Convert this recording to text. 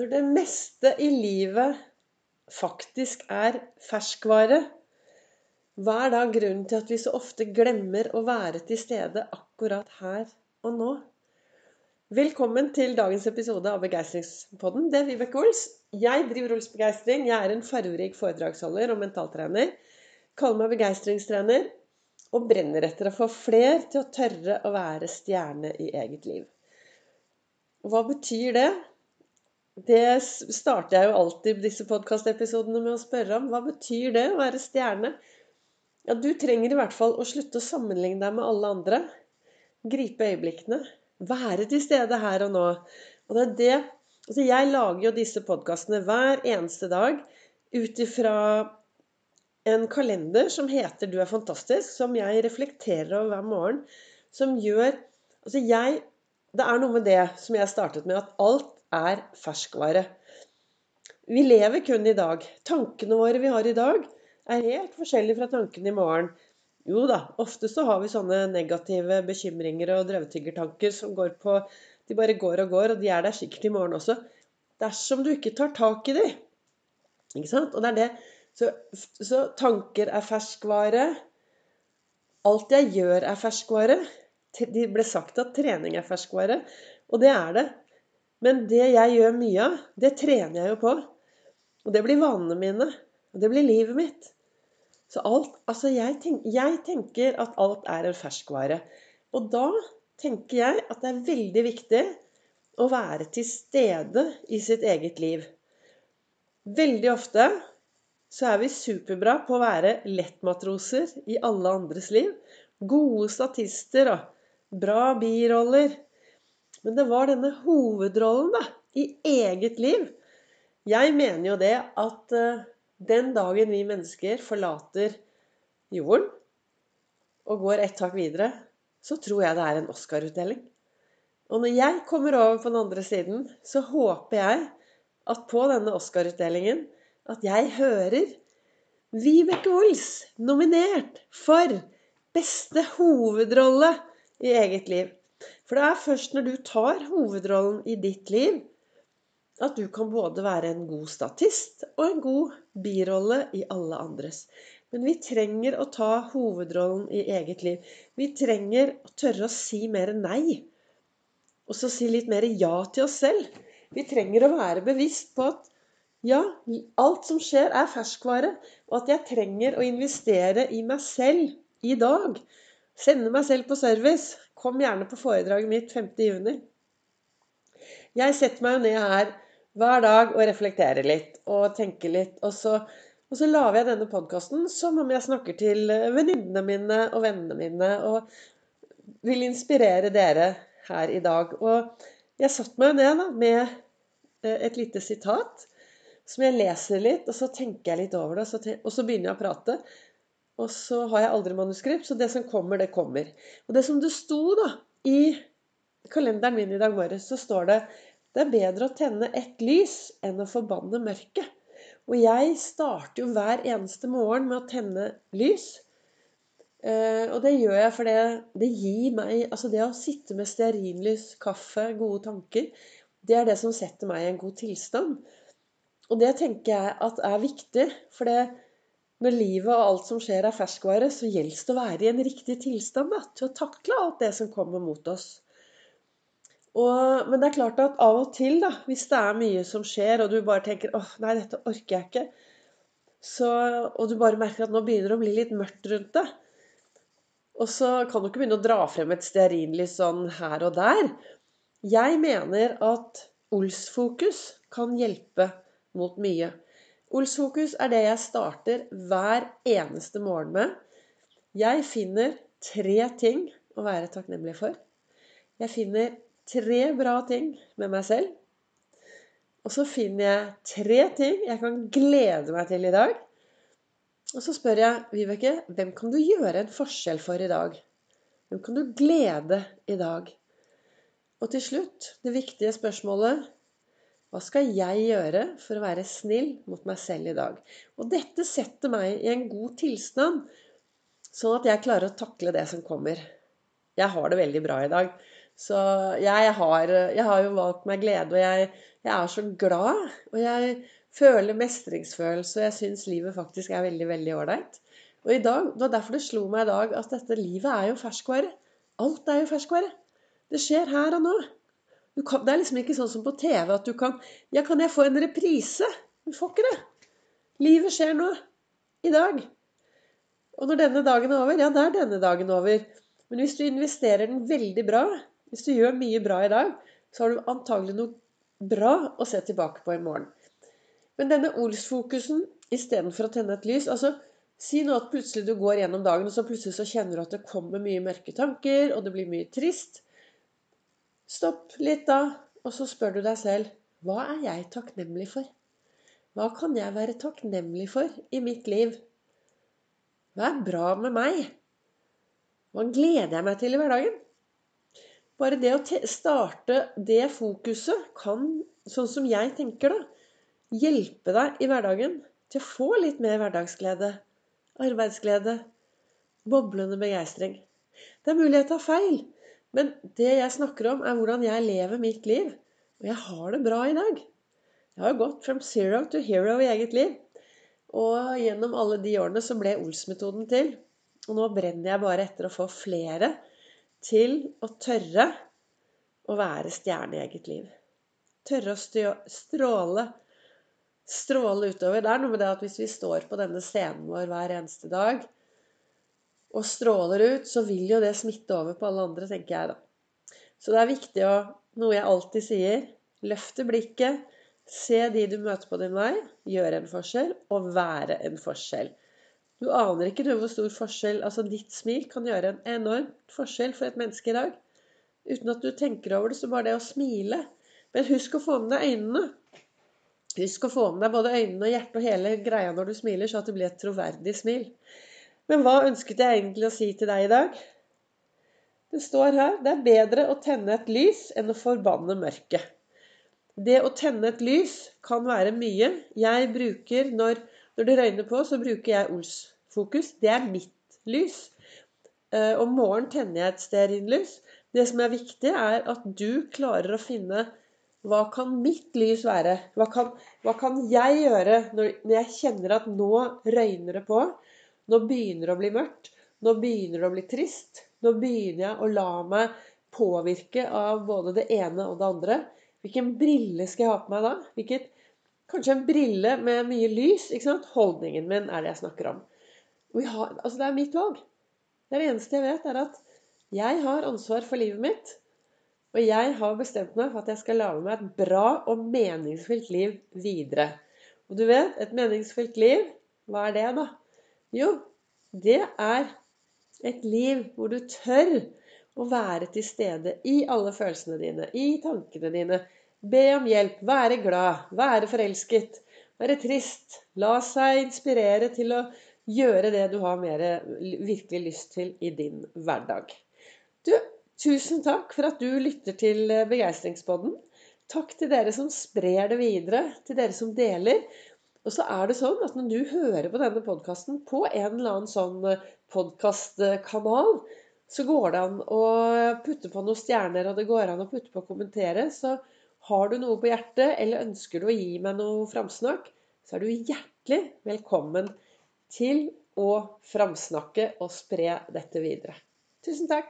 Når det meste i livet faktisk er ferskvare, hva er da grunnen til at vi så ofte glemmer å være til stede akkurat her og nå? Velkommen til dagens episode av Begeistringspodden. Det er Vibeke Ols. Jeg driver Ols Begeistring. Jeg er en fargerik foredragsholder og mentaltrener. Kaller meg begeistringstrener og brenner etter å få fler til å tørre å være stjerne i eget liv. Hva betyr det? Det starter jeg jo alltid disse podkastepisodene med å spørre om. Hva betyr det å være stjerne? Ja, du trenger i hvert fall å slutte å sammenligne deg med alle andre. Gripe øyeblikkene. Være til stede her og nå. Og det er det Altså, jeg lager jo disse podkastene hver eneste dag ut ifra en kalender som heter 'Du er fantastisk', som jeg reflekterer over hver morgen. Som gjør Altså, jeg Det er noe med det som jeg startet med, at alt er ferskvare. Vi lever kun i dag. Tankene våre vi har i dag, er helt forskjellige fra tankene i morgen. Jo da, ofte så har vi sånne negative bekymringer og drøvtyggertanker som går på De bare går og går, og de er der sikkert i morgen også. Dersom du ikke tar tak i dem. Ikke sant? Og det er det så, så tanker er ferskvare. Alt jeg gjør, er ferskvare. Det ble sagt at trening er ferskvare, og det er det. Men det jeg gjør mye av, det trener jeg jo på. Og det blir vanene mine. Og det blir livet mitt. Så alt Altså, jeg, tenk, jeg tenker at alt er en ferskvare. Og da tenker jeg at det er veldig viktig å være til stede i sitt eget liv. Veldig ofte så er vi superbra på å være lettmatroser i alle andres liv. Gode statister og bra biroller. Men det var denne hovedrollen da, i eget liv. Jeg mener jo det at uh, den dagen vi mennesker forlater jorden og går ett tak videre, så tror jeg det er en Oscar-utdeling. Og når jeg kommer over på den andre siden, så håper jeg at på denne Oscar-utdelingen at jeg hører Vibeke Ols nominert for beste hovedrolle i eget liv. For det er først når du tar hovedrollen i ditt liv, at du kan både være en god statist og en god birolle i alle andres. Men vi trenger å ta hovedrollen i eget liv. Vi trenger å tørre å si mer nei. Og så si litt mer ja til oss selv. Vi trenger å være bevisst på at ja, alt som skjer, er ferskvare, og at jeg trenger å investere i meg selv i dag. Sende meg selv på service. Kom gjerne på foredraget mitt 5.6. Jeg setter meg jo ned her hver dag og reflekterer litt og tenker litt. Og så, og så lager jeg denne podkasten som om jeg snakker til venninnene mine og vennene mine og vil inspirere dere her i dag. Og jeg satte meg jo ned da, med eh, et lite sitat som jeg leser litt, og så tenker jeg litt over det, og så, begynner jeg å prate. Og så har jeg aldri manuskript, så det som kommer, det kommer. Og det som det sto da i kalenderen min i dag morges, så står det det er bedre å tenne ett lys enn å forbanne mørket. Og jeg starter jo hver eneste morgen med å tenne lys. Eh, og det gjør jeg fordi det gir meg Altså det å sitte med stearinlys, kaffe, gode tanker, det er det som setter meg i en god tilstand. Og det tenker jeg at er viktig. For det, når livet og alt som skjer er ferskvare, så gjelder det å være i en riktig tilstand da, til å takle alt det som kommer mot oss. Og, men det er klart at av og til, da, hvis det er mye som skjer, og du bare tenker åh, nei, dette orker jeg ikke, så, og du bare merker at nå begynner det å bli litt mørkt rundt det, og så kan du ikke begynne å dra frem et stearinlys sånn her og der. Jeg mener at Ols-fokus kan hjelpe mot mye. Olsfokus er det jeg starter hver eneste morgen med. Jeg finner tre ting å være takknemlig for. Jeg finner tre bra ting med meg selv. Og så finner jeg tre ting jeg kan glede meg til i dag. Og så spør jeg Vibeke hvem kan du gjøre en forskjell for i dag? Hvem kan du glede i dag? Og til slutt det viktige spørsmålet hva skal jeg gjøre for å være snill mot meg selv i dag? Og dette setter meg i en god tilstand, sånn at jeg klarer å takle det som kommer. Jeg har det veldig bra i dag. Så jeg har, jeg har jo valgt meg glede, og jeg, jeg er så glad. Og jeg føler mestringsfølelse, og jeg syns livet faktisk er veldig, veldig ålreit. Og i dag, Det var derfor det slo meg i dag at dette livet er jo ferskvare. Alt er jo ferskvare. Det skjer her og nå. Kan, det er liksom ikke sånn som på TV at du kan Ja, kan jeg få en reprise? Du får ikke det. Livet skjer nå. I dag. Og når denne dagen er over, ja, da er denne dagen over. Men hvis du investerer den veldig bra, hvis du gjør mye bra i dag, så har du antagelig noe bra å se tilbake på i morgen. Men denne Ols-fokusen istedenfor å tenne et lys altså Si nå at plutselig du går gjennom dagen, og så plutselig så kjenner du at det kommer mye mørke tanker, og det blir mye trist. Stopp litt da, og så spør du deg selv hva er jeg takknemlig for? Hva kan jeg være takknemlig for i mitt liv? Hva er bra med meg? Hva gleder jeg meg til i hverdagen? Bare det å starte det fokuset kan, sånn som jeg tenker, da, hjelpe deg i hverdagen til å få litt mer hverdagsglede, arbeidsglede, boblende begeistring. Det er mulig jeg tar feil, men det jeg snakker om, er hvordan jeg lever mitt liv. Og jeg har det bra i dag. Jeg har gått from zero to hero i eget liv. Og gjennom alle de årene så ble Ols-metoden til. Og nå brenner jeg bare etter å få flere til å tørre å være stjerne i eget liv. Tørre å stråle. Stråle utover. Det er noe med det at hvis vi står på denne scenen vår hver eneste dag og stråler ut, så vil jo det smitte over på alle andre, tenker jeg da. Så det er viktig å Noe jeg alltid sier løfte blikket Se de du møter på din vei, gjøre en forskjell og være en forskjell. Du aner ikke du hvor stor forskjell Altså, ditt smil kan gjøre en enorm forskjell for et menneske i dag. Uten at du tenker over det, så bare det å smile. Men husk å få med deg øynene. Husk å få med deg både øynene og hjertet og hele greia når du smiler, så at det blir et troverdig smil. Men hva ønsket jeg egentlig å si til deg i dag? Det står her det er bedre å tenne et lys enn å forbanne mørket. Det å tenne et lys kan være mye. Jeg bruker, når, når det røyner på, så bruker jeg Ols-fokus. Det er mitt lys. Eh, om morgenen tenner jeg et stearinlys. Det som er viktig, er at du klarer å finne hva kan mitt lys være? Hva kan, hva kan jeg gjøre når, når, jeg kjenner at nå røyner det på? Nå begynner det å bli mørkt. Nå begynner det å bli trist. Nå begynner jeg å la meg påvirke av både det ene og det andre. Hvilken brille skal jeg ha på meg da? Hvilket, kanskje en brille med mye lys. ikke sant? Holdningen min er det jeg snakker om. Har, altså Det er mitt valg. Det er det eneste jeg vet, er at jeg har ansvar for livet mitt. Og jeg har bestemt meg for at jeg skal lage meg et bra og meningsfylt liv videre. Og du vet, et meningsfylt liv, hva er det, da? Jo, det er et liv hvor du tør å være til stede i alle følelsene dine, i tankene dine. Be om hjelp, være glad, være forelsket, være trist. La seg inspirere til å gjøre det du har mer virkelig lyst til i din hverdag. Du, tusen takk for at du lytter til Begeistringspodden. Takk til dere som sprer det videre, til dere som deler. Og så er det sånn at når du hører på denne podkasten på en eller annen sånn podkastkanal, så går det an å putte på noen stjerner, og det går an å putte på å kommentere. Så har du noe på hjertet, eller ønsker du å gi meg noe framsnakk, så er du hjertelig velkommen til å framsnakke og spre dette videre. Tusen takk.